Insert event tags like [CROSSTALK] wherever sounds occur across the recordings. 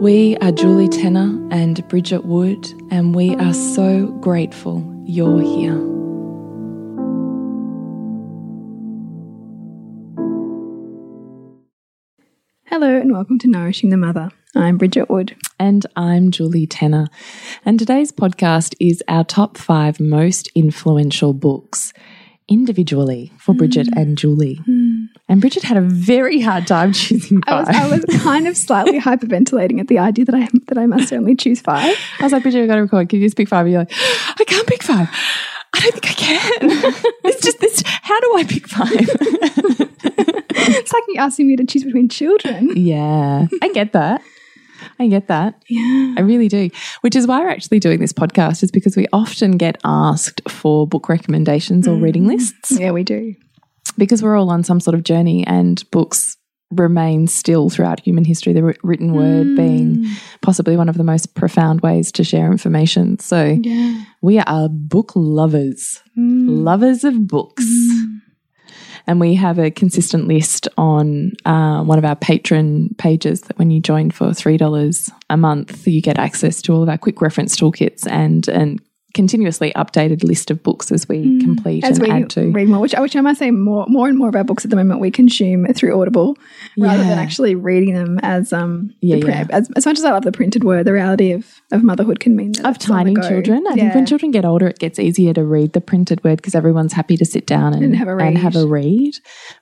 We are Julie Tenner and Bridget Wood, and we are so grateful you're here. Hello, and welcome to Nourishing the Mother. I'm Bridget Wood. And I'm Julie Tenner. And today's podcast is our top five most influential books individually for Bridget Mm. and Julie. And Bridget had a very hard time choosing I five. was, I was kind of slightly [LAUGHS] hyperventilating at the idea that I that I must only choose five. I was like, Bridget, we got to record. Can you just pick five? And you're like, I can't pick five. I don't think I can. [LAUGHS] it's just this. How do I pick five? [LAUGHS] It's like you asking me to choose between children. yeah, I get that. I get that. Yeah. I really do. Which is why we're actually doing this podcast, is because we often get asked for book recommendations or reading mm. lists Yeah, we do. Because we're all on some sort of journey and books remain still throughout human history, the written word mm. being possibly one of the most profound ways to share information. So Yeah. we are book lovers, mm. lovers of books. Mm. And we have a consistent list on uh, one of our patron pages that when you join for $3 a month, you get access to all of our quick reference toolkits and an continuously updated list of books as we complete As and we add to. read more, which, which I must say, more more and more of our books at the moment we consume through Audible rather than actually reading them as um the Yeah, print- yeah. As, as much as I love the printed word, the reality of, of motherhood can mean that of it's on the tiny children. I think when children get older, it gets easier to read the printed word because everyone's happy to sit down and, And have a and have a read.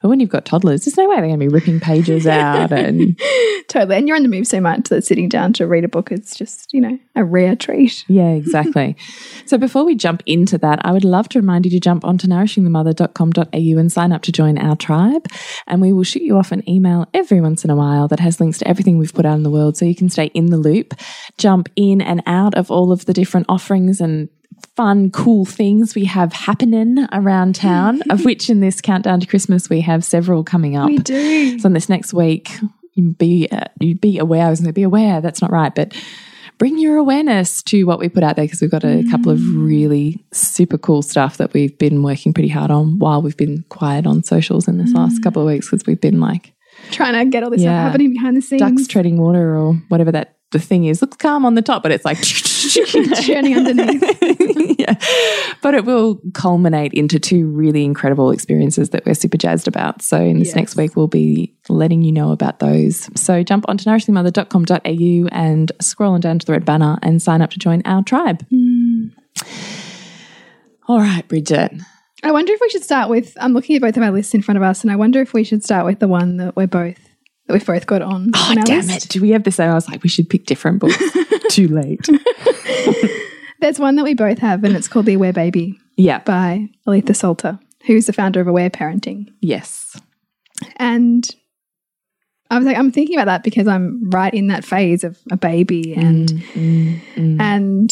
But when you've got toddlers, there's no way they're going to be ripping pages out. And [LAUGHS] Totally. And you're on the move so much that sitting down to read a book is just, you know, a rare treat. yeah, exactly. [LAUGHS] so before we jump into that, I would love to remind you to jump onto nourishingthemother.com.au and sign up to join our tribe. And we will shoot you off an email every once in a while that has links to everything we've put out in the world so you can stay in the loop, jump in and out of all of the different offerings and fun, cool things we have happening around town, of [LAUGHS] which in this countdown to Christmas we have several coming up. We do. So in this next week, you be uh, you be aware. I was going to be aware. That's not right, but bring your awareness to what we put out there because we've got a couple of mm. really super cool stuff that we've been working pretty hard on while we've been quiet on socials in this last mm. couple of weeks because we've been like Trying to get all this Yeah. stuff happening behind the scenes. ducks treading water or whatever that the thing is. Looks calm on the top, but it's like [LAUGHS] [LAUGHS] Churning underneath. [LAUGHS] yeah. But it will culminate into two really incredible experiences that we're super jazzed about. So in this Yes. next week, we'll be letting you know about those. So jump onto nourishingthemother.com.au and scroll on down to the red banner and sign up to join our tribe. Hmm. All right, Bridget. I wonder if we should start with. I'm looking at both of our lists in front of us, and I wonder if we should start with the one that we're both that we've both got on. Oh, on damn list. it. Do we have the same? I was like, we should pick different books. [LAUGHS] Too late. [LAUGHS] There's one that we both have, and it's called The Aware Baby Yeah. by Aletha Solter, who's the founder of Aware Parenting. Yes. And I was like, I'm thinking about that because I'm right in that phase of a baby and Mm, mm. and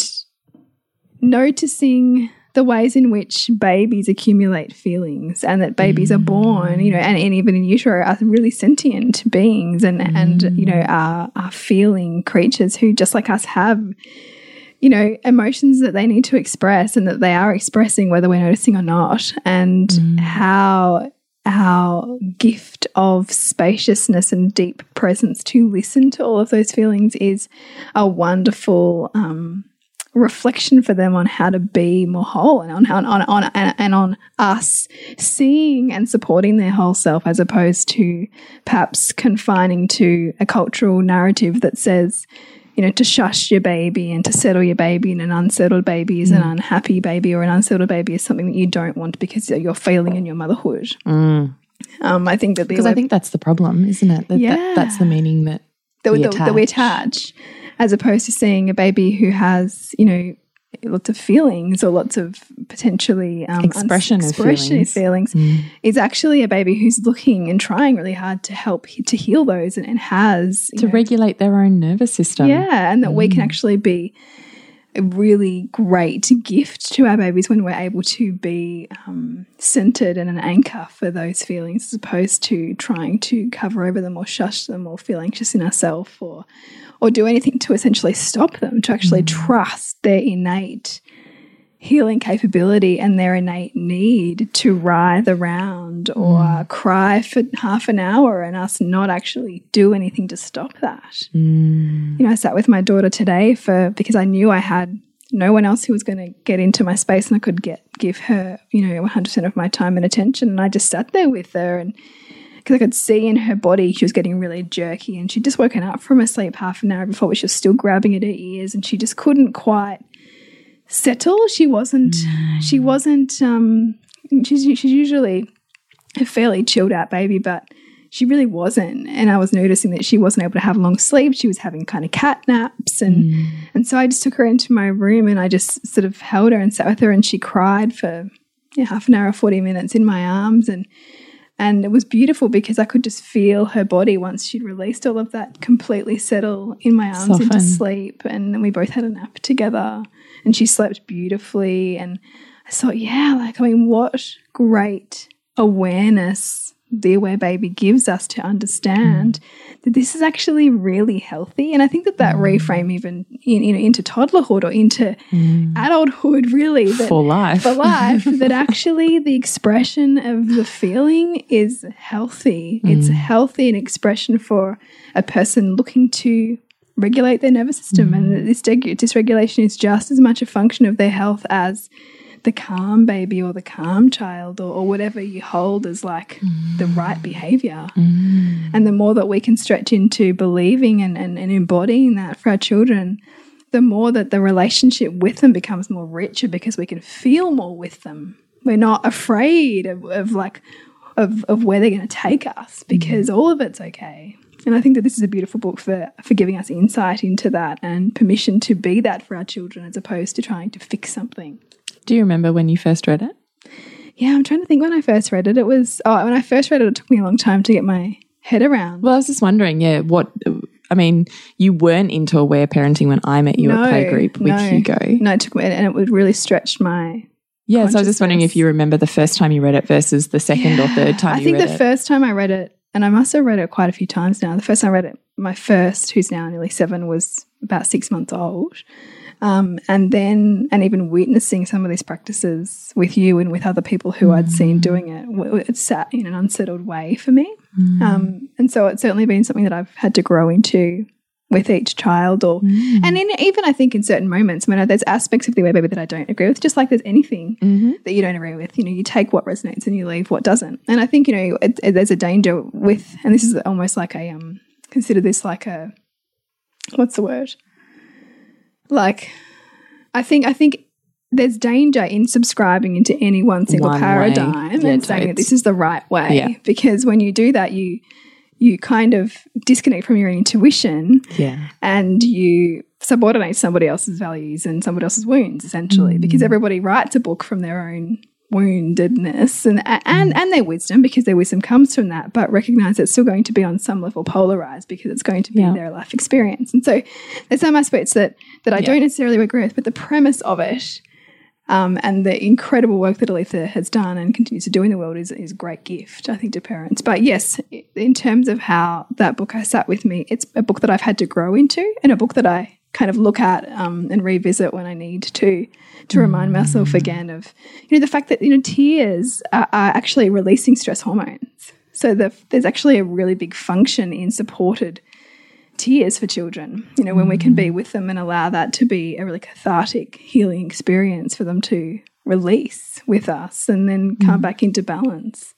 noticing the ways in which babies accumulate feelings and that babies are born, you know, and, and even in utero are really sentient beings and, and you know, are, are feeling creatures who, just like us, have you know, emotions that they need to express and that they are expressing whether we're noticing or not, and Mm. how our gift of spaciousness and deep presence to listen to all of those feelings is a wonderful um, reflection for them on how to be more whole and on, on, on, on and, and on us seeing and supporting their whole self as opposed to perhaps confining to a cultural narrative that says you know, to shush your baby and to settle your baby, and an unsettled baby is an unhappy baby, or an unsettled baby is something that you don't want because you're failing in your motherhood. Um, I think that Because I think that's the problem, isn't it? That, Yeah. that, that's the meaning that that, we that, that we attach, as opposed to seeing a baby who has, you know, lots of feelings or lots of potentially um, Expression expression of feelings, is actually a baby who's looking and trying really hard to help he- to heal those and, and has to know, regulate their own nervous system. yeah, and that we can actually be a really great gift to our babies when we're able to be um, centered and an anchor for those feelings as opposed to trying to cover over them or shush them or feel anxious in ourselves or or do anything to essentially stop them to actually mm. trust their innate healing capability and their innate need to writhe around or mm. cry for half an hour and us not actually do anything to stop that. Mm. You know, I sat with my daughter today for because I knew I had no one else who was going to get into my space and I could get give her, you know, 100% of my time and attention. And I just sat there with her and because I could see in her body she was getting really jerky and she'd just woken up from a sleep half an hour before but she was still grabbing at her ears and she just couldn't quite settle. She wasn't she wasn't um she's she's usually a fairly chilled out baby, but she really wasn't. And I was noticing that she wasn't able to have long sleep. She was having kind of cat naps and and so I just took her into my room and I just sort of held her and sat with her and she cried for yeah, half an hour, 40 minutes in my arms and and it was beautiful because I could just feel her body once she'd released all of that completely settle in my arms into sleep. And then we both had a nap together and she slept beautifully. And I thought, yeah, like, I mean, what great awareness the aware baby gives us to understand mm. that this is actually really healthy. And I think that that mm. reframe even in, you know, into toddlerhood or into mm. adulthood really that For life. for life [LAUGHS] that actually the expression of the feeling is healthy. It's a healthy an expression for a person looking to regulate their nervous system, and that this dysregulation is just as much a function of their health as the calm baby or the calm child or, or whatever you hold as like the mm. right behavior. Mm. And the more that we can stretch into believing and, and, and embodying that for our children, the more that the relationship with them becomes more richer because we can feel more with them. We're not afraid of, of like of, of where they're going to take us mm. because all of it's okay. And I think that this is a beautiful book for for giving us insight into that and permission to be that for our children as opposed to trying to fix something. Do you remember when you first read it? Yeah, I'm trying to think when I first read it. It was oh, when I first read it, it took me a long time to get my head around. Well, I was just wondering, yeah, what I mean, you weren't into aware parenting when I met you No, at playgroup with no. Hugo. No, it took me, and it would really stretch my Yeah, so I was just wondering if you remember the first time you read it versus the second or third time I think the it. first time I read it, and I must have read it quite a few times now. The first time I read it, my first, who's now nearly seven, was about six months old. Um, and then, and even witnessing some of these practices with you and with other people who I'd seen doing it, it sat in an unsettled way for me. Um, and so it's certainly been something that I've had to grow into with each child or and in, even I think in certain moments when there's aspects of the Aware Baby that I don't agree with just like there's anything that you don't agree with you know you take what resonates and you leave what doesn't. And I think you know it, it- there's a danger with and this is almost like a um consider this like a what's the word like I think I think there's danger in subscribing into any one single One paradigm Yeah, and saying that this is the right way Yeah. because when you do that you you kind of disconnect from your intuition yeah. and you subordinate somebody else's values and somebody else's wounds essentially because mm. everybody writes a book from their own woundedness and and and their wisdom because their wisdom comes from that but recognize it's still going to be on some level polarized because it's going to be Yeah. their life experience and so there's some aspects that that I Yeah. don't necessarily agree with but the premise of it um, and the incredible work that Aletha has done and continues to do in the world is, is a great gift, I think, to parents. But yes, in terms of how that book has sat with me, it's a book that I've had to grow into and a book that I kind of look at um, and revisit when I need to to remind mm. myself again of you know the fact that you know tears are, are actually releasing stress hormones. So the, there's actually a really big function in supported tears for children. You know when we can be mm. with them and allow that to be a really cathartic healing experience for them to release with us and then come mm. back into balance.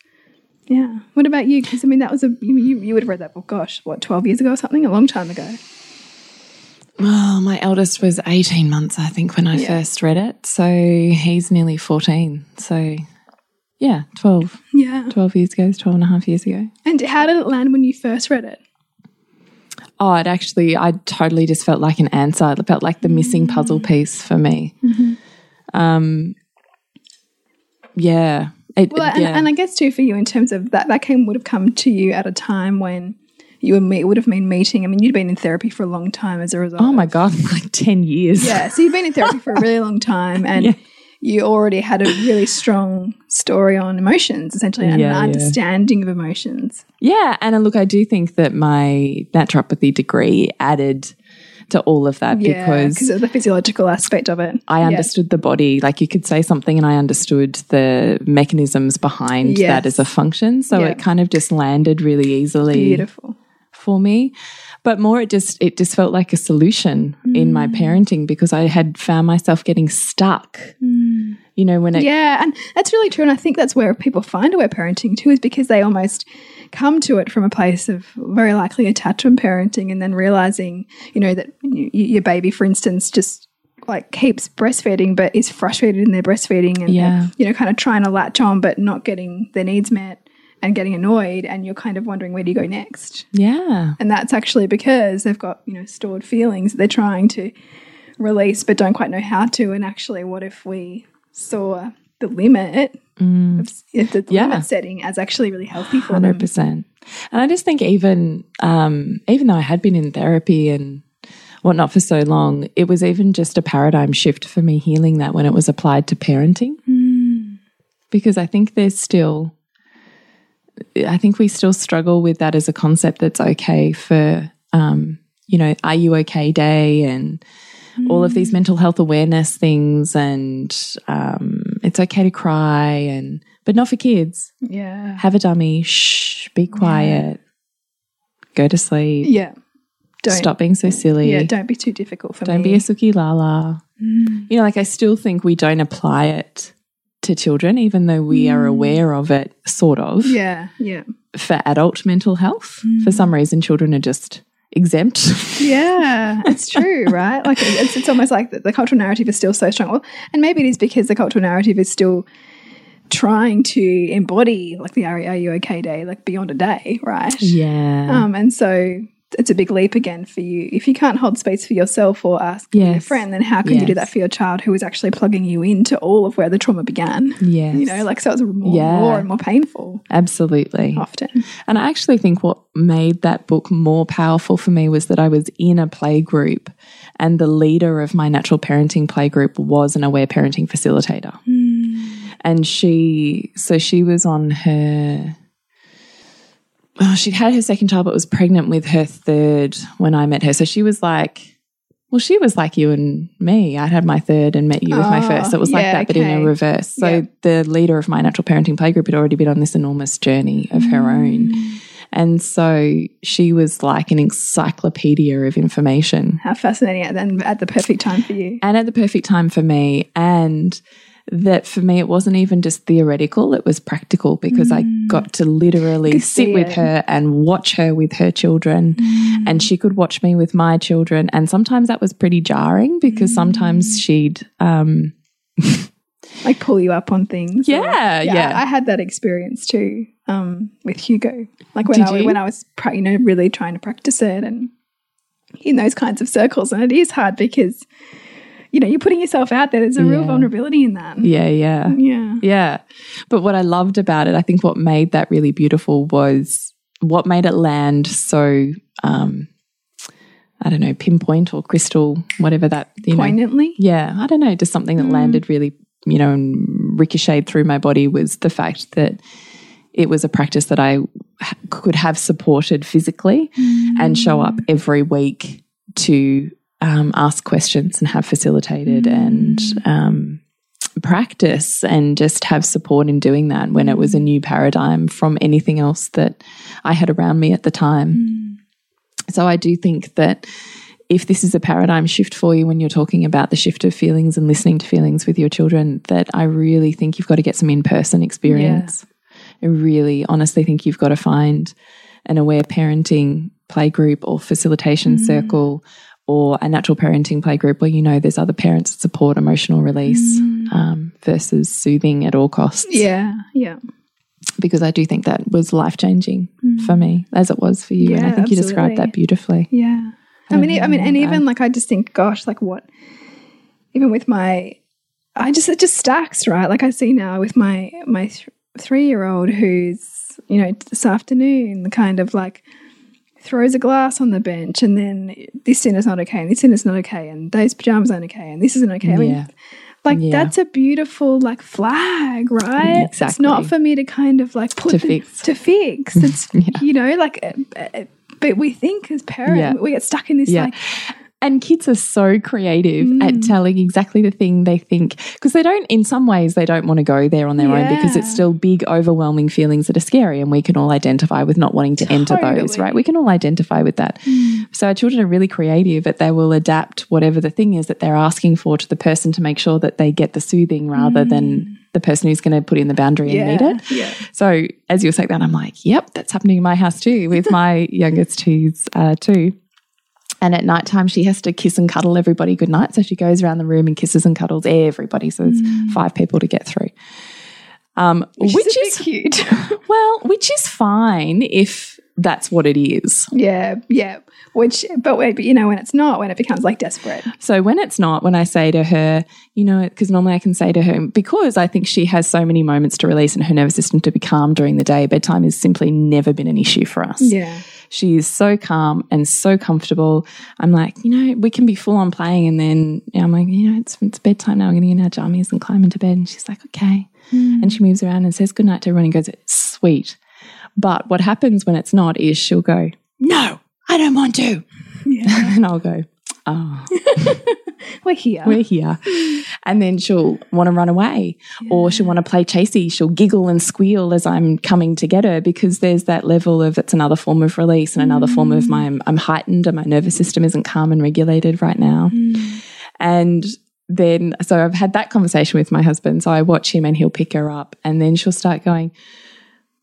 Yeah. What about you? Because I mean, that was a you, you, you would have read that book. Gosh, what twelve years ago or something? A long time ago. Well, my eldest was 18 months, I think, when I Yeah. first read it. So he's nearly 14. So, yeah, 12. Yeah. 12 years ago, 12 and a half years ago. And how did it land when you first read it? Oh, it actually, I totally just felt like an answer. It felt like the missing puzzle piece for me. Um, yeah. It, Well, and, yeah. and I guess too for you in terms of that, that came would have come to you at a time when you and me would have been meeting. I mean, you'd been in therapy for a long time as a result. oh my God, [LAUGHS] like 10 years. Yeah. So you've been in therapy for a really long time, [LAUGHS] and Yeah. you already had a really strong story on emotions, essentially, and Yeah, an yeah. understanding of emotions. Yeah, and uh, look, I do think that my naturopathy degree added to all of that Yeah, because because of the physiological aspect of it. I understood the body. Like you could say something, and I understood the mechanisms behind Yes. that as a function. So Yeah. it kind of just landed really easily Beautiful. For me. But more, it just it just felt like a solution in my Mm. parenting because I had found myself getting stuck. You know, when it Yeah, and that's really true. And I think that's where people find aware parenting too, is because they almost come to it from a place of very likely attachment parenting and then realizing, you know, that y your baby, for instance, just like keeps breastfeeding but is frustrated in their breastfeeding and, Yeah. and, you know, kind of trying to latch on but not getting their needs met and getting annoyed. And you're kind of wondering, where do you go next? yeah. And that's actually because they've got, you know, stored feelings that they're trying to release but don't quite know how to. And actually, what if we saw the limit, of, if the Mm. Yeah. limit setting as actually really healthy for Hundred them? percent. And I just think even um, even though I had been in therapy and whatnot for so long, it was even just a paradigm shift for me healing that when it was applied to parenting. Because I think there's still I think we still struggle with that as a concept that's okay for um, you know, are you okay day? And all of these mental health awareness things and um, it's okay to cry and but not for kids. Yeah. have a dummy, shh, be quiet, go to sleep, Yeah. Don't, stop being so silly, Yeah, don't be too difficult for me. don't be a suki lala. You know, like I still think we don't apply it to children, even though we are aware of it, sort of, yeah, yeah. for adult mental health. For some reason, children are just exempt. [LAUGHS] Yeah, it's true, [LAUGHS] right? Like it's, it's almost like the, the cultural narrative is still so strong. Well, and maybe it is because the cultural narrative is still trying to embody like the Are, Are You Okay Day, like beyond a day, right? yeah. Um, and so it's a big leap again for you. If you can't hold space for yourself or ask your friend, then how can you do that for your child who is actually plugging you into all of where the trauma began? yes. You know, like so it's more, Yeah. more and more painful Absolutely. often. And I actually think what made that book more powerful for me was that I was in a play group and the leader of my natural parenting play group was an aware parenting facilitator. Hmm. And she, so she was on her, Oh, well, she'd had her second child, but was pregnant with her third when I met her. So she was like, well, she was like you and me. I'd had my third and met you with my Oh, first. So it was like yeah, that, but in a reverse. So Yeah. the leader of my natural parenting playgroup had already been on this enormous journey of her mm. own. And so she was like an encyclopedia of information How fascinating and at the perfect time for you. and at the perfect time for me. And that for me, it wasn't even just theoretical, it was practical because I got to literally sit with it. her and watch her with her children. And she could watch me with my children. And sometimes that was pretty jarring because sometimes she'd, um, [LAUGHS] like pull you up on things. or- Yeah, yeah. I, I had that experience too um, with Hugo. Like when Did I you? when I was you know really trying to practice it and in those kinds of circles, and it is hard because you know you're putting yourself out there. There's a real vulnerability in that. yeah, yeah. Yeah. Yeah. But what I loved about it, I think what made that really beautiful was what made it land so um I don't know, pinpoint or crystal, whatever that you know. Yeah, I don't know, just something that landed really, you know, and ricocheted through my body was the fact that it was a practice that I ha- could have supported physically and show up every week to um, ask questions and have facilitated and um, practice and just have support in doing that when it was a new paradigm from anything else that I had around me at the time. So I do think that if this is a paradigm shift for you when you're talking about the shift of feelings and listening to feelings with your children, that I really think you've got to get some in person experience. I really honestly think you've got to find an aware parenting playgroup or facilitation circle or a natural parenting playgroup where you know there's other parents that support emotional release um, versus soothing at all costs. Yeah, yeah. Because I do think that was life changing for me, as it was for you. and I Yeah, think you described that beautifully. Yeah. I mean, I mean, and even like I just think, gosh, like what, even with my, I just it just stacks, right? Like I see now with my my th three year old who's you know this afternoon the kind of like throws a glass on the bench and then this sin is not okay and this sin is not okay and those pajamas aren't okay and this isn't okay. I mean, Yeah. like Yeah. that's a beautiful like flag, right? It's not for me to kind of like put To the- fix. To fix. It's [LAUGHS] you know like, uh, uh, but we think as parents Yeah. we get stuck in this Yeah. like And kids are so creative Mm. at telling exactly the thing they think because they don't, in some ways, they don't want to go there on their own because it's still big, overwhelming feelings that are scary. And we can all identify with not wanting to enter those, right? We can all identify with that. So our children are really creative that they will adapt whatever the thing is that they're asking for to the person to make sure that they get the soothing rather than the person who's going to put in the boundary and meet Yeah, it. yeah. So as you were saying that, I'm like, yep, that's happening in my house too with my [LAUGHS] youngest who's uh, two. And at nighttime, she has to kiss and cuddle everybody goodnight. So she goes around the room and kisses and cuddles everybody. So there's five people to get through. Um, which, Which is, cute. [LAUGHS] well, which is fine if that's what it is. yeah, yeah. Which, but wait, but you know when it's not, when it becomes like desperate. So when it's not, when I say to her, you know, because normally I can say to her, because I think she has so many moments to release and her nervous system to be calm during the day, bedtime has simply never been an issue for us. Yeah, She is so calm and so comfortable. I'm like, you know, we can be full on playing, and then I'm like, you know, it's, it's bedtime now. I'm going to get in our jammies and climb into bed. And she's like, okay. Mm. And she moves around and says goodnight to everyone and goes, sweet. But what happens when it's not is she'll go, no, I don't want to. yeah. [LAUGHS] And I'll go, oh, [LAUGHS] [LAUGHS] We're here. we're here. And then she'll want to run away or she'll want to play chasey. She'll giggle and squeal as I'm coming to get her because there's that level of it's another form of release and another form of my mm. I'm heightened and my nervous system isn't calm and regulated right now. Mm. And then, so I've had that conversation with my husband. So I watch him and he'll pick her up and then she'll start going,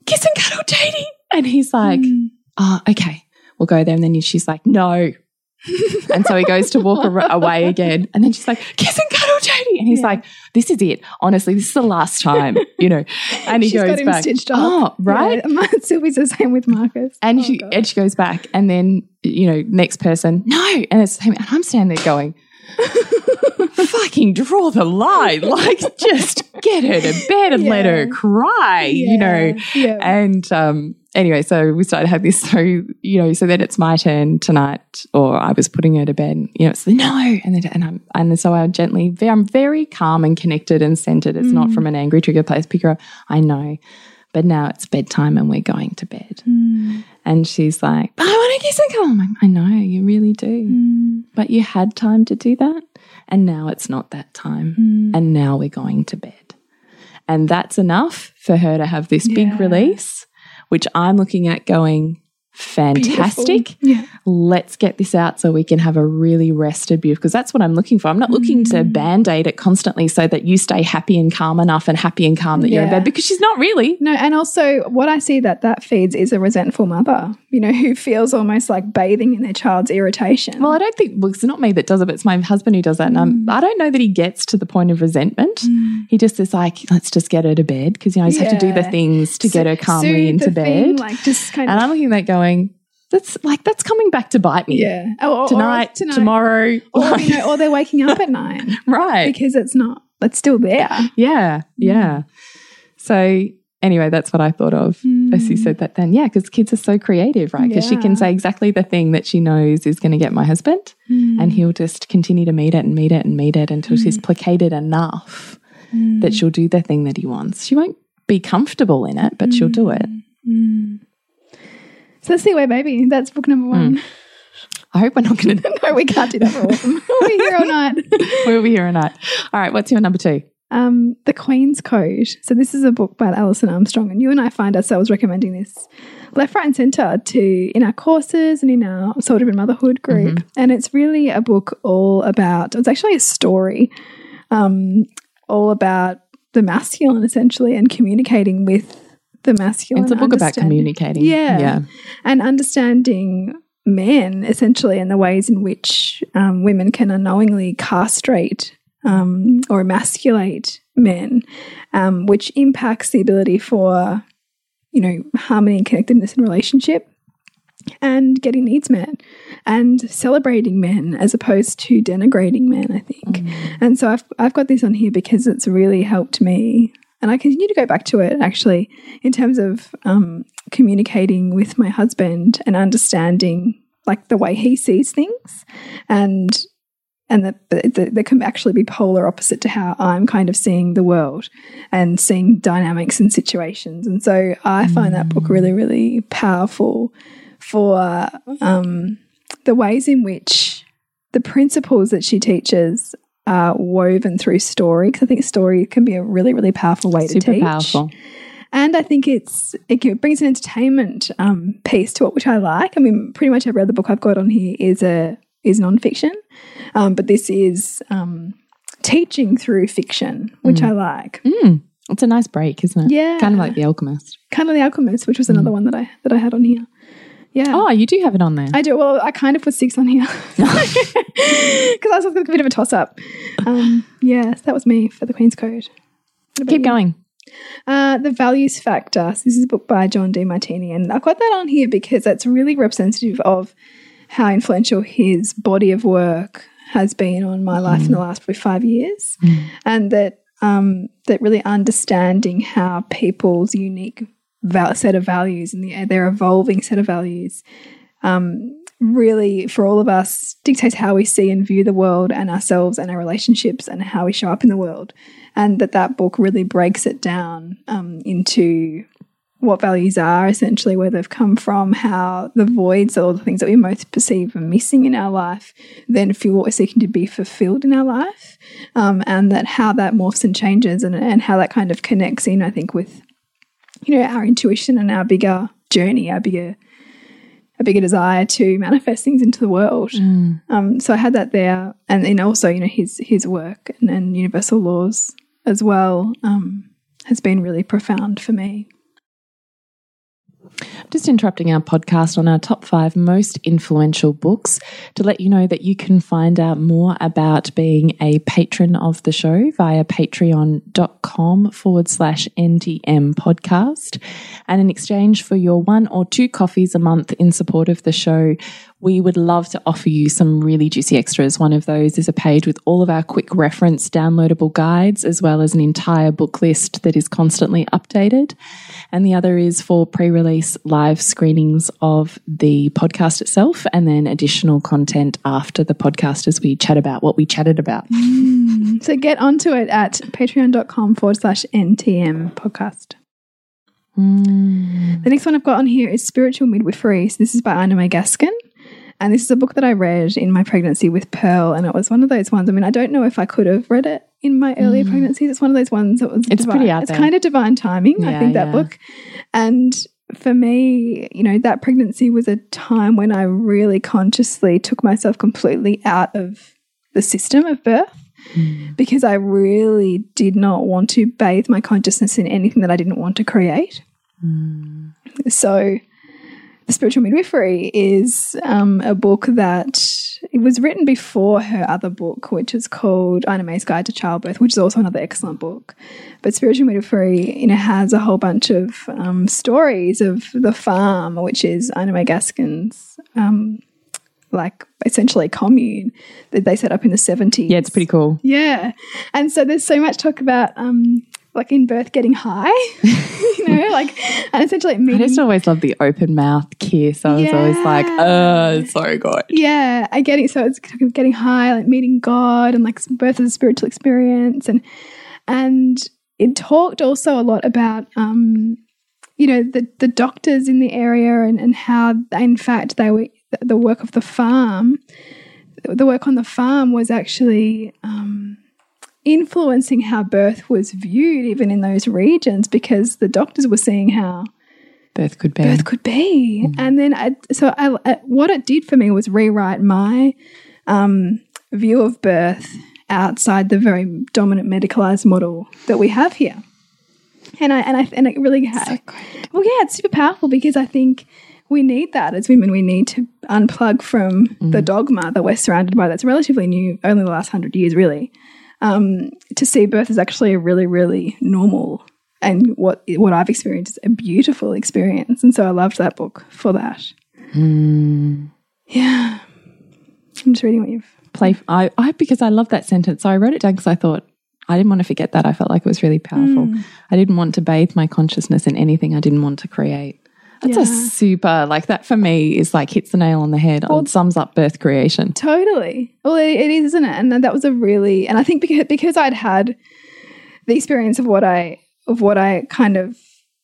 kiss and cuddle, Janie. And he's like, mm. oh, okay, we'll go there. And then she's like, no. [LAUGHS] and so he goes to walk away again. And then she's like, kiss and cuddle, Janie. And he's Yeah. like, this is it. Honestly, this is the last time, you know. [LAUGHS] And he She's goes got him back. Oh, right. Yeah, [LAUGHS] Sylvie's the same with Marcus. And Oh, she God. and she goes back, and then you know, next person, no, and it's the same. And I'm standing there going, fucking draw the line, like just get her to bed and let her Yeah. cry, you know. yeah. And um, anyway, so we started having this. [LAUGHS] So you know, so then it's my turn tonight, or I was putting her to bed. You know, it's the no, and then and I'm and so I gently, I'm very calm and connected and centered. It's not mm. from an angry trigger place. Pick her up. I know, but now it's bedtime and we're going to bed. Mm. And she's like, I want to kiss and cuddle. I'm like, I know, you really do. Mm. But you had time to do that. And now it's not that time. And now we're going to bed. And that's enough for her to have this big release, which I'm looking at going, fantastic. Yeah. Let's get this out so we can have a really rested, beautiful. Because that's what I'm looking for. I'm not looking to Mm. band aid it constantly so that you stay happy and calm enough and happy and calm that you're in bed because she's not really. No, and also what I see that that feeds is a resentful mother, you know, who feels almost like bathing in their child's irritation. Well, I don't think well, it's not me that does it, but it's my husband who does that. And I'm, I don't know that he gets to the point of resentment. He just is like, let's just get her to bed because you know, I just have to do the things to get her calmly into bed. thing, like just kind and of I'm looking at that going, that's like that's coming back to bite me. yeah, or, or- Tonight, tomorrow, or like- you know, or they're waking up at [LAUGHS] night right? because it's not, it's still there. Yeah, yeah. Mm. So anyway, that's what I thought of as you mm. said that. Then, yeah, because kids are so creative, right? Because she can say exactly the thing that she knows is going to get my husband, and mm. he'll just continue to meet it and meet it and meet it until she's placated enough that she'll do the thing that he wants. She won't be comfortable in it, but she'll do it. So let's see where baby. That's book number one. I hope we're not going [LAUGHS] to. no, we can't do that for all of them. We'll be here all night. [LAUGHS] we'll be here all night. All right, what's your number two? Um, the Queen's Code. So this is a book by Alison Armstrong, and you and I find ourselves recommending this left, right, and centre to in our courses and in our soul driven motherhood group. Mm-hmm. And it's really a book all about. It's actually a story, um, all about the masculine essentially and communicating with the masculine. It's a book about communicating. Yeah, Yeah. and understanding men essentially and the ways in which um, women can unknowingly castrate um, or emasculate men, um, which impacts the ability for you know harmony and connectedness in relationship and getting needs met and celebrating men as opposed to denigrating men i think and so I've, I've got this on here because it's really helped me and i continue to go back to it actually in terms of um, communicating with my husband and understanding like the way he sees things and and that the, can actually be polar opposite to how I'm kind of seeing the world and seeing dynamics and situations. And so I find that book really, really powerful for um, the ways in which the principles that she teaches are woven through story. Because I think story can be a really, really powerful way to Super teach. powerful. And I think it's it brings an entertainment um, piece to it, which I like. I mean, pretty much every other book I've got on here is a is nonfiction, um, but this is um, teaching through fiction, which I like. Mm, it's a nice break, isn't it? Yeah. Kind of like The Alchemist. Kind of the Alchemist, which was another one that I that I had on here. Yeah. Oh, you do have it on there. I do. Well, I kind of put six on here [LAUGHS] [LAUGHS] because I was a bit of a toss up. Um, yes, that was me for the Queen's Code. Keep you? going. Uh, the Values Factor. So this is a book by John Demartini, and I've got that on here because that's really representative of how influential his body of work has been on my life in the last probably five years, and that um, that really understanding how people's unique set of values and the, their evolving set of values um, really, for all of us, dictates how we see and view the world and ourselves and our relationships and how we show up in the world. And that that book really breaks it down um, into what values are essentially, where they've come from, how the voids, or the things that we most perceive are missing in our life, then feel what we're seeking to be fulfilled in our life, um, and that how that morphs and changes, and, and how that kind of connects in, I think, with you know our intuition and our bigger journey, our bigger a bigger desire to manifest things into the world. Um, so I had that there, and then also you know his his work and, and universal laws as well um, has been really profound for me. Just interrupting our podcast on our top five most influential books to let you know that you can find out more about being a patron of the show via patreon.com forward slash NTM podcast. And in exchange for your one or two coffees a month in support of the show, we would love to offer you some really juicy extras. One of those is a page with all of our quick reference downloadable guides, as well as an entire book list that is constantly updated. And the other is for pre release live screenings of the podcast itself, and then additional content after the podcast as we chat about what we chatted about. Mm. So get onto it at patreon.com forward slash NTM podcast. Mm. The next one I've got on here is Spiritual Midwifery. So this is by Ina May Gaskin. And this is a book that I read in my pregnancy with Pearl. And it was one of those ones. I mean, I don't know if I could have read it in my earlier mm. pregnancies. It's one of those ones that was It's divine. pretty out It's kind of divine timing, I think, that yeah. book. And for me, you know, that pregnancy was a time when I really consciously took myself completely out of the system of birth mm. because I really did not want to bathe my consciousness in anything that I didn't want to create. Mm. So, the spiritual midwifery is um, a book that it was written before her other book, which is called Ina May's Guide to Childbirth, which is also another excellent book. But spiritual midwifery, you know, has a whole bunch of um, stories of the farm, which is Ina May Gaskin's. Um, like essentially commune that they set up in the 70s. Yeah, it's pretty cool. Yeah. And so there's so much talk about um like in birth getting high. [LAUGHS] you know, like and essentially meeting. I just always love the open mouth kiss. I was always like, oh, it's so good. yeah, I get it. So it's kind of getting high, like meeting God and like birth as a spiritual experience and and it talked also a lot about um you know the the doctors in the area and, and how in fact they were the, the work of the farm, the work on the farm was actually um, influencing how birth was viewed, even in those regions, because the doctors were seeing how birth could be. birth could be. Mm. And then, I, so I, I- what it did for me was rewrite my um, view of birth outside the very dominant medicalized model that we have here. And I and I and it really had, well, yeah, it's super powerful because I think we need that as women. We need to unplug from Mm. the dogma that we're surrounded by. That's relatively new, only the last hundred years, really. Um, to see birth is actually a really, really normal and what what I've experienced is a beautiful experience. And so I loved that book for that. Mm. Yeah, I'm just reading what you've. Play. I, I because I love that sentence. So I wrote it down because I thought I didn't want to forget that. I felt like it was really powerful. Mm. I didn't want to bathe my consciousness in anything I didn't want to create. That's a super like that for me is like hits the nail on the head. it sums up birth creation. Totally. Well, it, it is, isn't it? And that was a really, and I think because because I'd had the experience of what I of what I kind of,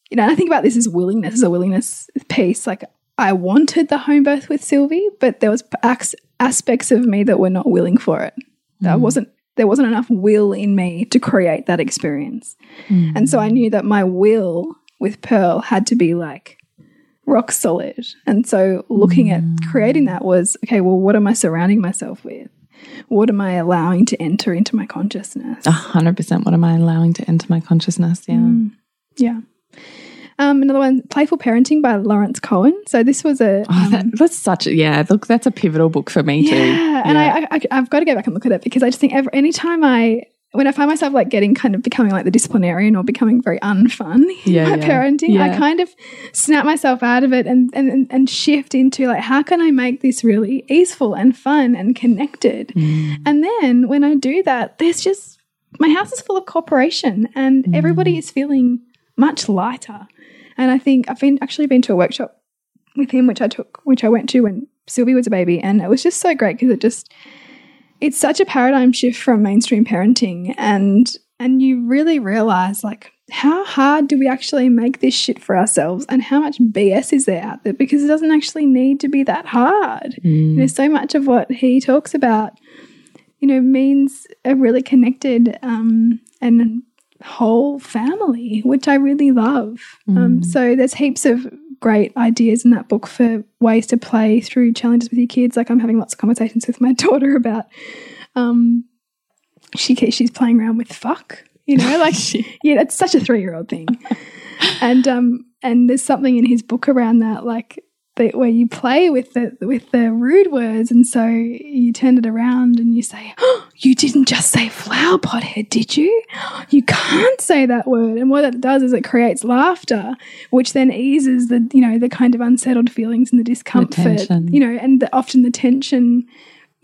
you know, and I think about this as willingness, as a willingness piece. Like I wanted the home birth with Sylvie, but there was as, aspects of me that were not willing for it. That mm. wasn't there wasn't enough will in me to create that experience, mm. and so I knew that my will with Pearl had to be like rock solid. And so looking at creating that was okay, well, what am I surrounding myself with? What am I allowing to enter into my consciousness? A hundred percent. What am I allowing to enter my consciousness? Yeah. Mm. Yeah. Um, another one, Playful Parenting by Lawrence Cohen. So this was a Oh, um, that, that's such a yeah. Look, that's a pivotal book for me too. yeah, and I, I, I've got to go back and look at it because I just think every, anytime I when I find myself like getting kind of becoming like the disciplinarian or becoming very unfun in Yeah, my yeah. parenting, I kind of snap myself out of it and, and and- and shift into like how can I make this really easeful and fun and connected. Mm. And then when I do that, there's just my house is full of cooperation and Mm. everybody is feeling much lighter. And I think I've been actually been to a workshop with him, which I took, which I went to when Sylvie was a baby, and it was just so great because it just it's such a paradigm shift from mainstream parenting, and and you really realize like how hard do we actually make this shit for ourselves, and how much BS is there out there because it doesn't actually need to be that hard. You know, so much of what he talks about, you know, means a really connected um, and whole family, which I really love. Um, so there's heaps of great ideas in that book for ways to play through challenges with your kids. Like I'm having lots of conversations with my [LAUGHS] daughter about um, she she's playing around with fuck, you know, like [LAUGHS] yeah, that's such a three year old thing. and um and there's something in his book around that, like that where you play with the with the rude words, and so you turn it around and you say, oh, "You didn't just say flower pot head, did you? You can't say that word." And what it does is it creates laughter, which then eases the you know the kind of unsettled feelings and the discomfort, tension. you know, and the, often the tension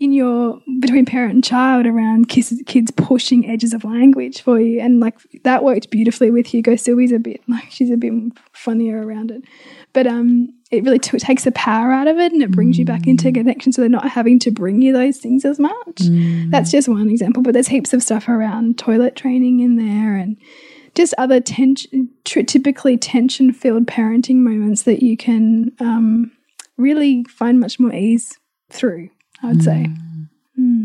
in your between parent and child around kids, kids pushing edges of language for you, and like that worked beautifully with Hugo. Sylvie's a bit [LAUGHS] like she's a bit funnier around it, but um, it really t- takes the power out of it and it brings you back into connection. So they're not having to bring you those things as much. That's just one example, but there's heaps of stuff around toilet training in there and just other tension, tr- typically tension filled parenting moments that you can um, really find much more ease through. I would say. Mm. Hmm.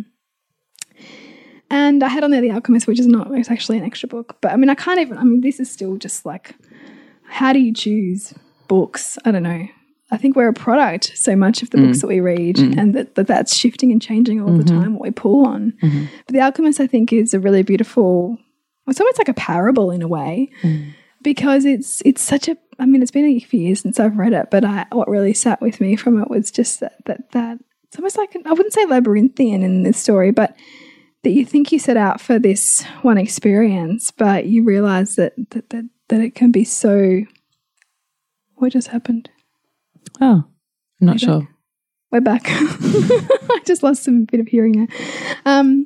And I had on there The Alchemist, which is not, it's actually an extra book. But I mean, I can't even, I mean, this is still just like, how do you choose books? I don't know. I think we're a product so much of the books mm. that we read, mm-hmm. and that, that that's shifting and changing all the mm-hmm. time what we pull on. Mm-hmm. But The Alchemist, I think, is a really beautiful, it's almost like a parable in a way mm. because it's it's such a I mean it's been a few years since I've read it, but I, what really sat with me from it was just that that that it's almost like I wouldn't say labyrinthian in this story, but that you think you set out for this one experience, but you realize that that that, that it can be so. What just happened? Oh, I'm not sure. We're back. [LAUGHS] I just lost some bit of hearing there. Um,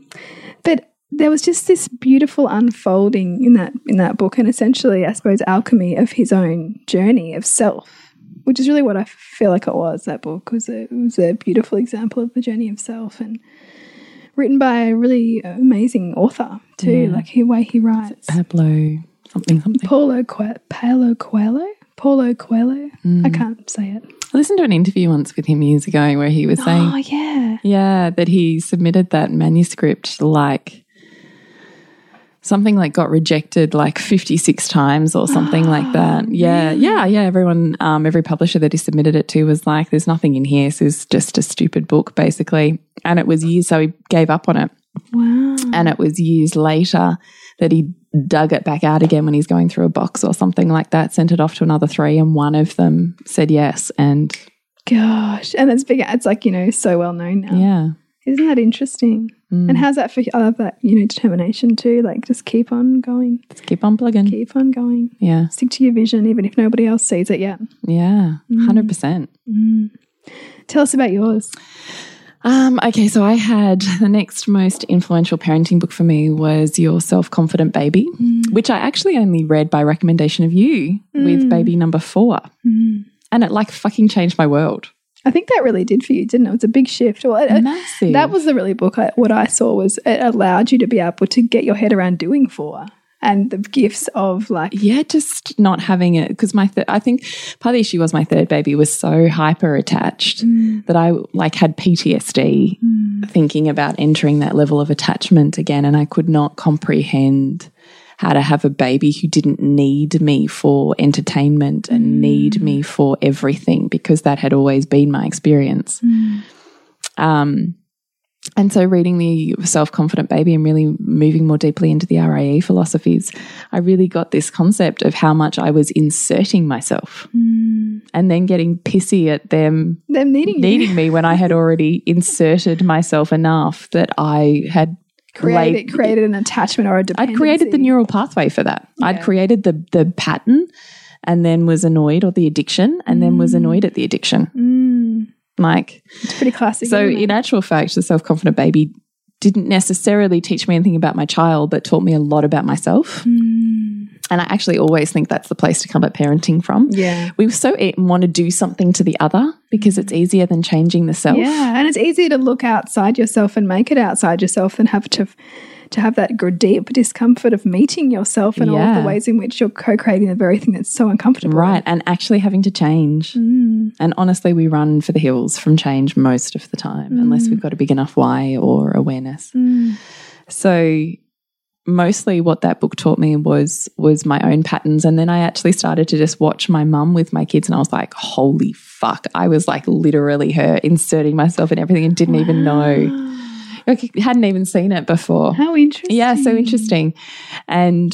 but there was just this beautiful unfolding in that in that book, and essentially, I suppose, alchemy of his own journey of self, which is really what I feel like it was. That book was a it was a beautiful example of the journey of self, and written by a really amazing author too. Yeah. Like the way he writes, Pablo something something. Paulo Coelho, Paulo Coelho, Paulo Coelho. I mm. can't say it. I listened to an interview once with him years ago where he was saying, Oh yeah. yeah, that he submitted that manuscript like something like got rejected like 56 times or something like [GASPS] that. Yeah. Yeah. Yeah. Everyone, um, every publisher that he submitted it to was like, there's nothing in here. This is just a stupid book, basically. And it was years, so he gave up on it. Wow. And it was years later that he dug it back out again when he's going through a box or something like that, sent it off to another three, and one of them said yes. And Gosh. And it's big it's like, you know, so well known now. yeah. Isn't that interesting? Mm. And how's that for I love uh, that, you know, determination too. Like just keep on going. Let's keep on plugging. Keep on going. Yeah. Stick to your vision even if nobody else sees it yet. Yeah. Mm. 100%. Mm. Tell us about yours. Um, okay, so I had the next most influential parenting book for me was Your Self Confident Baby, mm. which I actually only read by recommendation of you with baby number four. And it like fucking changed my world. I think that really did for you, didn't it? It was a big shift. Well, it- Massive. that was the really book. I, what I saw was it allowed you to be able to get your head around doing for and the gifts of like yeah, just not having it because my th I think part of the issue was my third baby was so hyper attached mm. that I like had PTSD mm. thinking about entering that level of attachment again, and I could not comprehend how to have a baby who didn't need me for entertainment and mm. need me for everything because that had always been my experience. Mm. Um, and so, reading the Self Confident Baby and really moving more deeply into the RIE philosophies, I really got this concept of how much I was inserting myself mm. and then getting pissy at them them needing needing me when I had already [LAUGHS] inserted myself enough that I had created laid- created an attachment or a dependency. I'd created the neural pathway for that. I'd created the the pattern and then was annoyed or the addiction and then was annoyed at the addiction. Mm, Like it's pretty classic. so in actual fact, the self-confident baby didn't necessarily teach me anything about my child, but taught me a lot about myself. Mm, And I actually always think that's the place to come at parenting from. yeah. We so want to do something to the other because it's easier than changing the self. Yeah, and it's easier to look outside yourself and make it outside yourself than have to to have that deep discomfort of meeting yourself and all of the ways in which you're co-creating the very thing that's so uncomfortable. Right. And actually having to change. Mm. And honestly, we run for the hills from change most of the time, unless we've got a big enough why or awareness. Mm. So mostly what that book taught me was was my own patterns. And then I actually started to just watch my mum with my kids and I was like holy fuck. I was like literally her inserting myself in everything and didn't even know. Like hadn't even seen it before. How interesting. yeah so interesting. And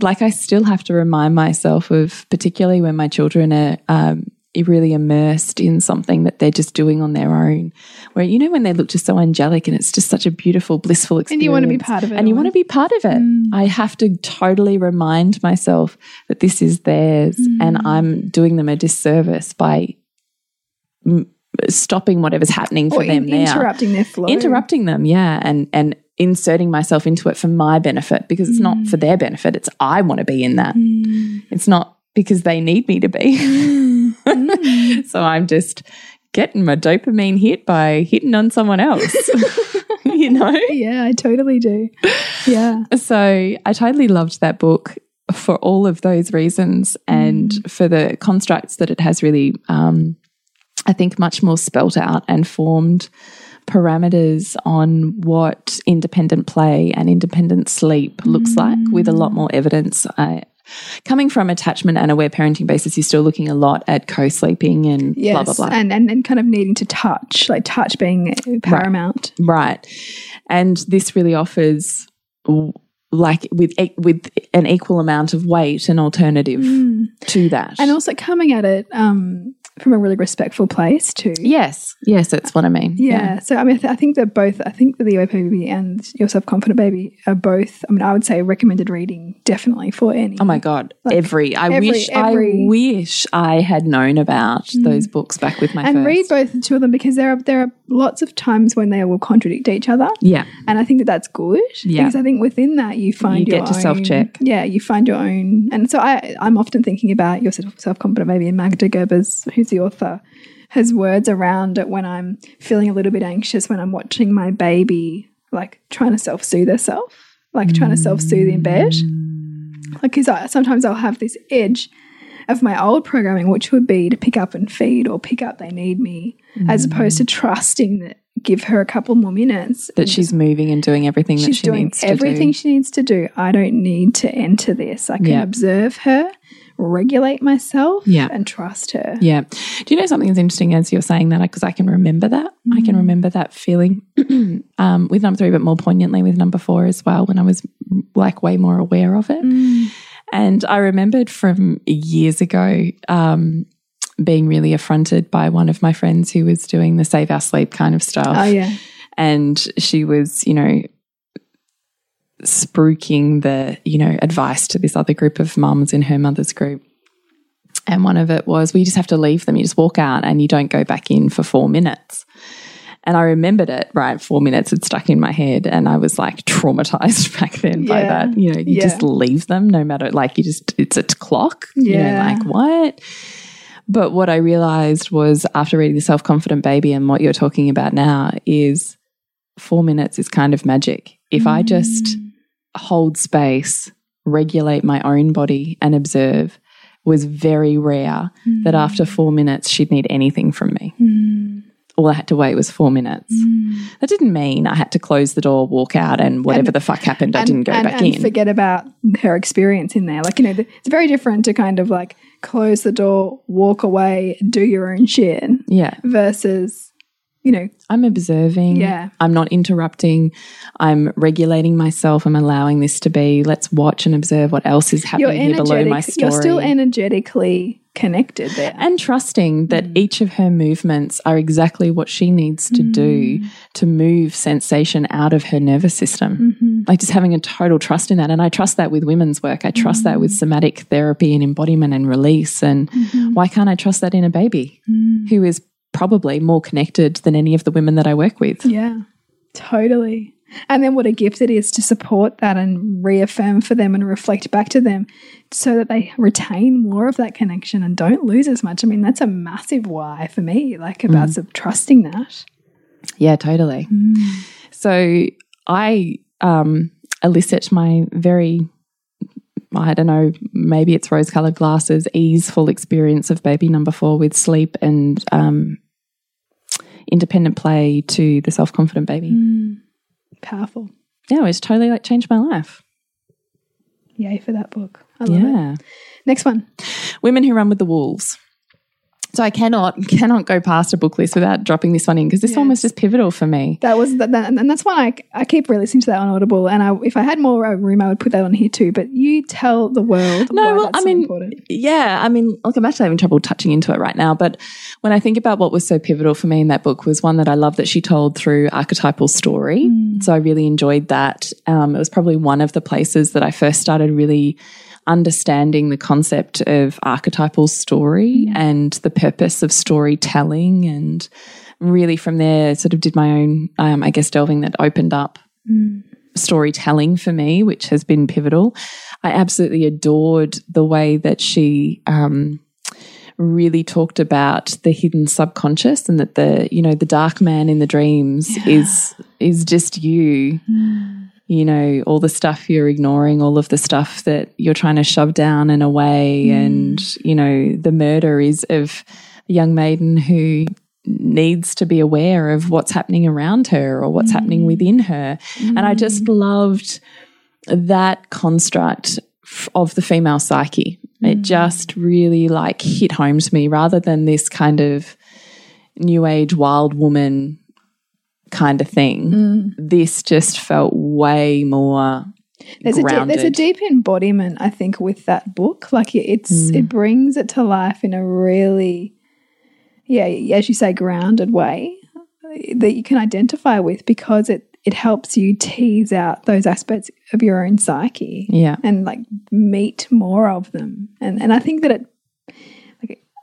like I still have to remind myself of particularly when my children are um, really immersed in something that they're just doing on their own where you know when they look just so angelic and it's just such a beautiful blissful experience And you want to be part of it. and you want to be part of it. Mm. I have to totally remind myself that this is theirs mm. and I'm doing them a disservice by mm, stopping whatever's happening for or them in- now. interrupting their flow. Interrupting them, yeah, and and inserting myself into it for my benefit because it's not for mm. their benefit. It's I want to be in that. It's not because they need me to be. Mm. [LAUGHS] so I'm just getting my dopamine hit by hitting on someone else. [LAUGHS] you know? Yeah, I totally do. Yeah. So I totally loved that book for all of those reasons and mm. for the constructs that it has really, um, I think, much more spelt out and formed parameters on what independent play and independent sleep looks like with a lot mm. more evidence. I, coming from attachment and aware parenting basis, you're still looking a lot at co-sleeping and Yes. blah, blah, blah. And, and and kind of needing to touch, like touch being paramount. Right. And this really offers like with with an equal amount of weight an alternative to that. And also coming at it um, from a really respectful place too. yes, yes, that's what I mean. Yeah. So I mean, I, th I think that both. I think that the OP baby and your self confident baby are both. I mean, I would say recommended reading definitely for any. Oh my god, every I every- wish every- Mm. I wish I had known about those books back with my and first. read both the two of them because there are there are lots of times when they will contradict each other. Yeah, And I think that that's good Yeah. because I think within that you find You your get to own- self-check. Yeah, you find your own. And so I, I'm often thinking about your self confident baby and Magda Gerbers, who's the author, has words around it when I'm feeling a little bit anxious when I'm watching my baby like trying to self soothe herself, like trying to self soothe in bed. Like, because sometimes I'll have this edge of my old programming, which would be to pick up and feed or pick up they need me, as opposed to trusting that give her a couple more minutes That she's moving and doing everything that she's she doing needs to everything do. she needs to do. I don't need to enter this. I can Yeah. observe her, regulate myself, Yeah. and trust her. Yeah. Do you know something that's interesting as you're saying that? Because I can remember that. I Mm. can remember that feeling [CLEARS THROAT] um, with number three, but more poignantly with number four as well, when I was like way more aware of it. Mm. And I remembered from years ago um, being really affronted by one of my friends who was doing the save our sleep kind of stuff. Oh yeah, And she was, you know, spruiking the, you know, advice to this other group of mums in her mother's group. And one of it was, well, you just have to leave them. You just walk out and you don't go back in for four minutes. And I remembered it, right? Four minutes had stuck in my head. And I was like traumatized [LAUGHS] back then by that. You know, you Yeah. just leave them no matter, like, you just, it's a clock. You know, Yeah. like, what? But what I realized was after reading The Self Confident Baby and what you're talking about now is four minutes is kind of magic. If I just Mm. Hold space, regulate my own body, and observe, was very rare that after four minutes she'd need anything from me. Mm. All I had to wait was four minutes. That didn't mean I had to close the door, walk out, and whatever And- the fuck happened, I didn't go and, back and in. forget about her experience in there. Like you know, the, it's very different to kind of like close the door, walk away, do your own shit, yeah. versus you know, I'm observing. Yeah. I'm not interrupting. I'm regulating myself. I'm allowing this to be. Let's watch and observe what else is happening here below my story. You're still energetically connected there. and trusting that Mm. each of her movements are exactly what she needs to do Mm. to move sensation out of her nervous system. Mm-hmm. Like just having a total trust in that. And I trust that with women's work. I trust that Mm. with somatic therapy and embodiment and release. And Mm-hmm. why can't I trust that in a baby Mm. who is probably more connected than any of the women that I work with? Yeah, totally. And then what a gift it is to support that and reaffirm for them and reflect back to them so that they retain more of that connection and don't lose as much. I mean, that's a massive why for me, like about Mm. trusting that. Yeah, totally. Mm. So I um, elicit my very, I don't know, maybe it's rose colored glasses, easeful experience of baby number four with sleep and um, independent play to the self confident baby. Mm. Powerful. Yeah, it's totally like changed my life. Yay for that book. I love it. Yeah. Next one. Women Who Run with the Wolves. So I cannot [LAUGHS] cannot go past a book list without dropping this one in because this one was just pivotal for me. That was that, that- and that's why I, I keep re-listening to that on Audible. And I, if I had more uh, room, I would put that on here too. But you tell the world. No, why well, that's I so mean, important. yeah, I mean, look, I'm actually having trouble touching into it right now. But when I think about what was so pivotal for me in that book was one that I love that she told through archetypal story. So I really enjoyed that. Um, it was probably one of the places that I first started really understanding the concept of archetypal story and the purpose of storytelling and really from there sort of did my own um, i guess delving that opened up storytelling for me, which has been pivotal. I absolutely adored the way that she um, really talked about the hidden subconscious and that the you know the dark man in the dreams is is just you. You know, all the stuff you're ignoring, all of the stuff that you're trying to shove down and away. Mm. And, you know, the murder is of a young maiden who needs to be aware of what's happening around her or what's happening mm. within her. And I just mm. loved that construct of the female psyche. It just really like hit home to me rather than this kind of new age wild woman kind of thing. This just felt way more There's a, deep, there's a deep embodiment, I think, with that book. Like it- it's Mm. it brings it to life in a really, yeah, as you say, grounded way that you can identify with because it it helps you tease out those aspects of your own psyche yeah. and like meet more of them. And and I think that it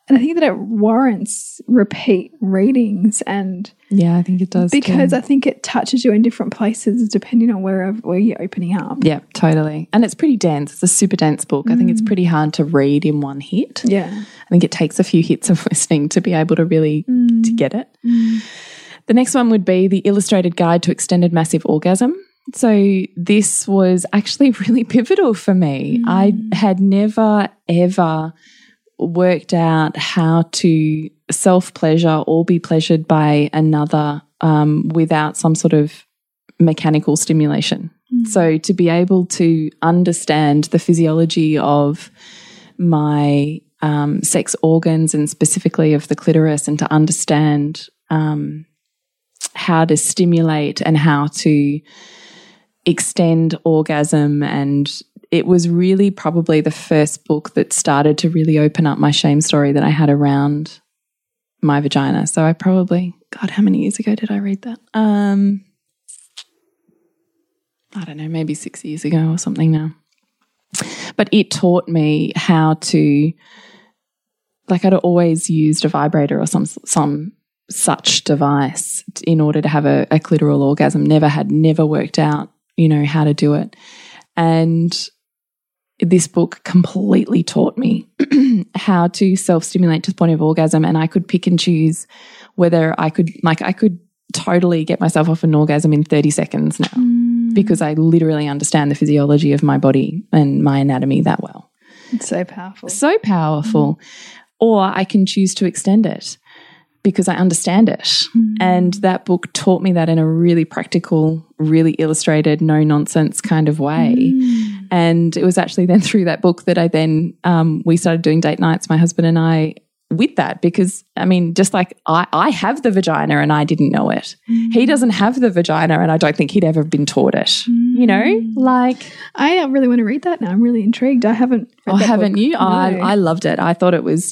and I think that it warrants repeat readings and Yeah, I think it does. too. because I think it touches you in different places depending on where where you're opening up. Yeah, totally. And it's pretty dense. It's a super dense book. I think it's mm. pretty hard to read in one hit. Yeah. I think it takes a few hits of [LAUGHS] listening to be able to really mm. to get it. Mm. The next one would be the illustrated guide to extended massive orgasm. So this was actually [LAUGHS] really pivotal for me. I had never ever worked out how to self pleasure or be pleasured by another um, without some sort of mechanical stimulation. Mm. So to be able to understand the physiology of my um, sex organs and specifically of the clitoris and to understand um, how to stimulate and how to extend orgasm and it was really probably the first book that started to really open up my shame story that I had around my vagina. So I probably, God, how many years ago did I read that? Um, I don't know, maybe six years ago or something now. But it taught me how to, like, I'd always used a vibrator or some some such device in order to have a, a clitoral orgasm. Never had, never worked out, you know, how to do it. And this book completely taught me [CLEARS THROAT] how to self stimulate to the point of orgasm. And I could pick and choose whether I could, like, I could totally get myself off an orgasm in 30 seconds now mm. because I literally understand the physiology of my body and my anatomy that well. It's so powerful. So powerful. Mm. Or I can choose to extend it because I understand it. Mm. And that book taught me that in a really practical, really illustrated, no nonsense kind of way. And it was actually then [LAUGHS] through that book that I then, um, we started doing date nights, my husband and I, with that because I mean, just like I, I have the vagina and I didn't know it. Mm. He doesn't have the vagina and I don't think he'd ever been taught it. Mm. You know, mm. like I don't really want to read that now. I'm really intrigued. I haven't. oh, haven't book. you? No. I, I loved it. I thought it was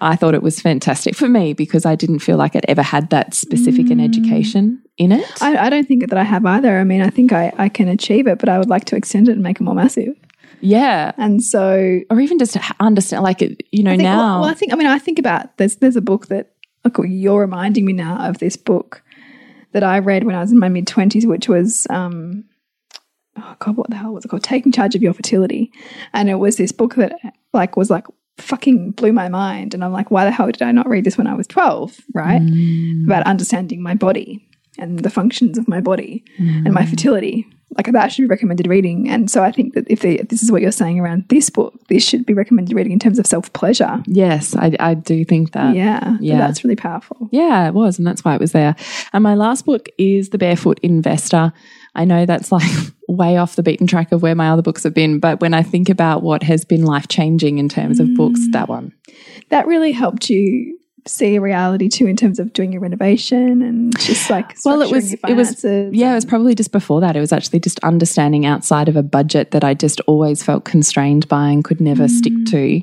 I thought it was fantastic for me because I didn't feel like it ever had that specific mm. an education in it. I, I, don't think that I have either. I mean, I think I, I can achieve it, but I would like to extend it and make it more massive. Yeah. And so, or even just understand, like, you know, think, now. Well, well, I think, I mean, I think about there's, there's a book that, look, you're reminding me now of this book that I read when I was in my mid 20s, which was, um, oh God, what the hell was it called? Taking Charge of Your Fertility. And it was this book that, like, was like fucking blew my mind. And I'm like, why the hell did I not read this when I was 12? Right? Mm. About understanding my body and the functions of my body mm. and my mm. fertility. Like that should be recommended reading. And so I think that if, they, if, this is what you're saying around this book, this should be recommended reading in terms of self pleasure. Yes, I, I do think that. Yeah, yeah, that's really powerful. Yeah, it was, and that's why it was there. And my last book is The Barefoot Investor. I know that's [LAUGHS] like way off the beaten track of where my other books have been, but when I think about what has been life changing in terms of books, that one. That really helped you see a reality too in terms of doing your renovation and just like well it was it was yeah it was probably just before that it was actually just understanding outside of a budget that i just always felt constrained by and could never mm. stick to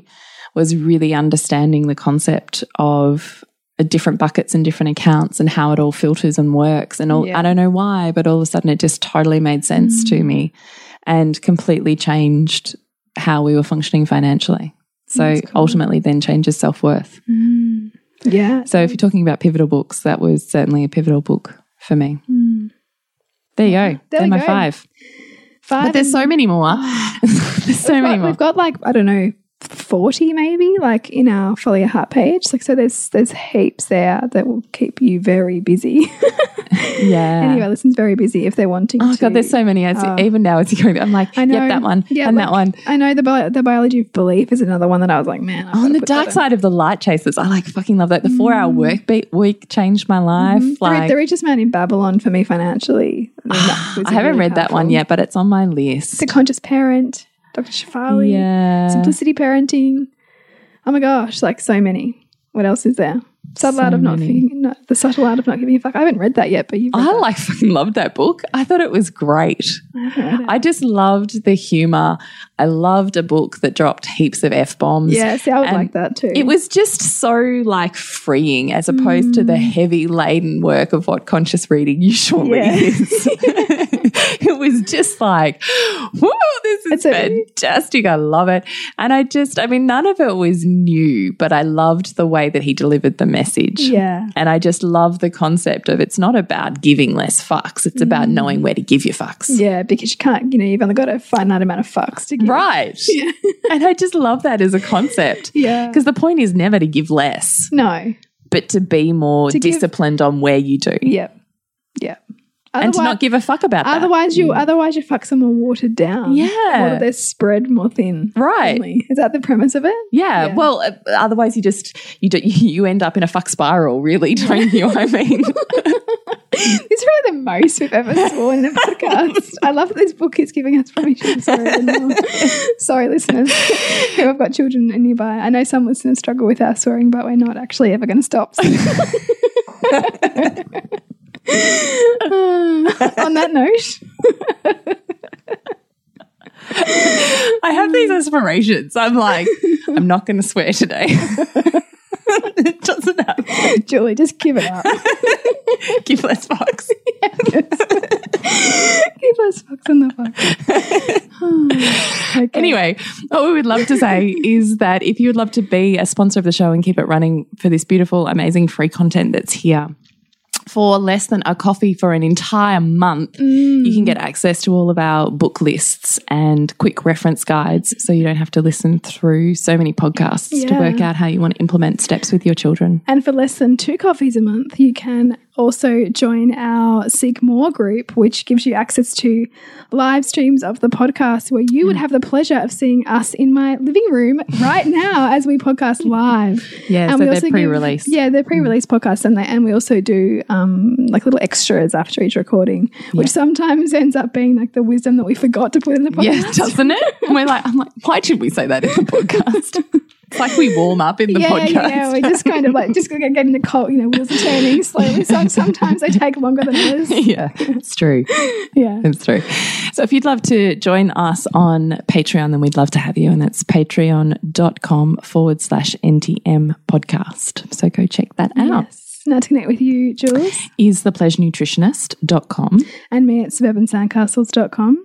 was really understanding the concept of different buckets and different accounts and how it all filters and works. And all, yeah. I don't know why, but all of a sudden it just totally made sense mm. to me and completely changed how we were functioning financially. So cool. ultimately, then changes self worth. Mm. Yeah. So if you're talking about pivotal books, that was certainly a pivotal book for me. Mm. There you go. There They're my go. five. Five. But there's so many more. [GASPS] [LAUGHS] there's so many got, more. We've got like, I don't know, 40 maybe like in our follow your heart page. Like so there's there's heaps there that will keep you very busy. [LAUGHS] Yeah. Anyway listen's very busy if they're wanting oh to. god there's so many. As oh. even now as you're going i'm like I know, yep that one yeah, and like, that one. I know the bi the biology of belief is another one that i was like man on the dark side of the light chasers i like fucking love that. The four hour mm. work beat week changed my life mm like the, richest man in babylon for me financially i, mean, [SIGHS] I haven't really read that one yet but it's on my list. The conscious parent Dr. Shefali, yeah. simplicity parenting, Oh my gosh, like so many. What else is there? Subtle so art of not, not, the subtle art of not giving a fuck. I haven't read that yet, but you. I like fucking loved that book. I thought it was great. I, I just loved the humor. I loved a book that dropped heaps of f bombs. Yeah, see, I would like that too. It was just so like freeing as opposed mm. to the mm. heavy laden work of what conscious reading usually yeah. is. [LAUGHS] [LAUGHS] it was just like, whoa, this is fantastic. I love it. And I just, I mean, none of it was new, but I loved the way that he delivered the message. Yeah. And I just love the concept of it's not about giving less fucks, it's mm. about knowing where to give your fucks. Yeah, because you can't, you know, you've only got a finite amount of fucks to give. Right. [LAUGHS] Yeah. and I just love that as a concept. [LAUGHS] Yeah. Because the point is never to give less. No. But to be more to disciplined give, on where you do. Yep. Yep. And to not give a fuck about that. Otherwise, you otherwise you fuck someone watered down. Yeah. or they're spread more thin. Right. only. Is that the premise of it? Yeah, Yeah. well, uh, otherwise you just you do, [LAUGHS] you end up in a fuck spiral, really, don't you? I mean, [LAUGHS] This is really the most we've ever sworn in a podcast. I love that this book is giving us permission swear. [LAUGHS] Sorry, listeners who have got children nearby. I know some listeners struggle with our swearing, but we're not actually ever going to stop. So. [LAUGHS] on that note, I have these aspirations. I'm like, I'm not going to swear today. [LAUGHS] it doesn't happen. Julie, just give it up. [LAUGHS] Give less fucks. give us fucks in the fuck. [SIGHS] okay. Anyway, what we would love to say is that if you would love to be a sponsor of the show and keep it running for this beautiful, amazing free content that's here. For less than a coffee for an entire month, you can mm. get access to all of our book lists and quick reference guides so you don't have to listen through so many podcasts to work out how you want to implement steps with your children. And for less than two coffees a month, you can also join our Seek More group, which gives you access to live streams of the podcast where you would Mm. have the pleasure of seeing us in my living room [LAUGHS] right now as we podcast live. Yeah, so we they're pre-release. yeah, they're pre-release podcasts, and they and we also do um, like little extras after each recording, which Yeah. sometimes ends up being like the wisdom that we forgot to put in the podcast. Yeah, doesn't it? And we're like, I'm like, why should we say that in the [LAUGHS] podcast? It's like we warm up in the yeah, podcast. Yeah, we just kind of like just getting the cold, you know, wheels are turning slowly. So sometimes they take longer than others. [LAUGHS] Yeah, it's true. yeah, it's true. So if you'd love to join us on Patreon, then we'd love to have you. And that's patreon.com forward slash NTM podcast. So go check that yes. out. Now to connect with you, Jules. Is thepleasurenutritionist.com. And me at suburbansandcastles.com.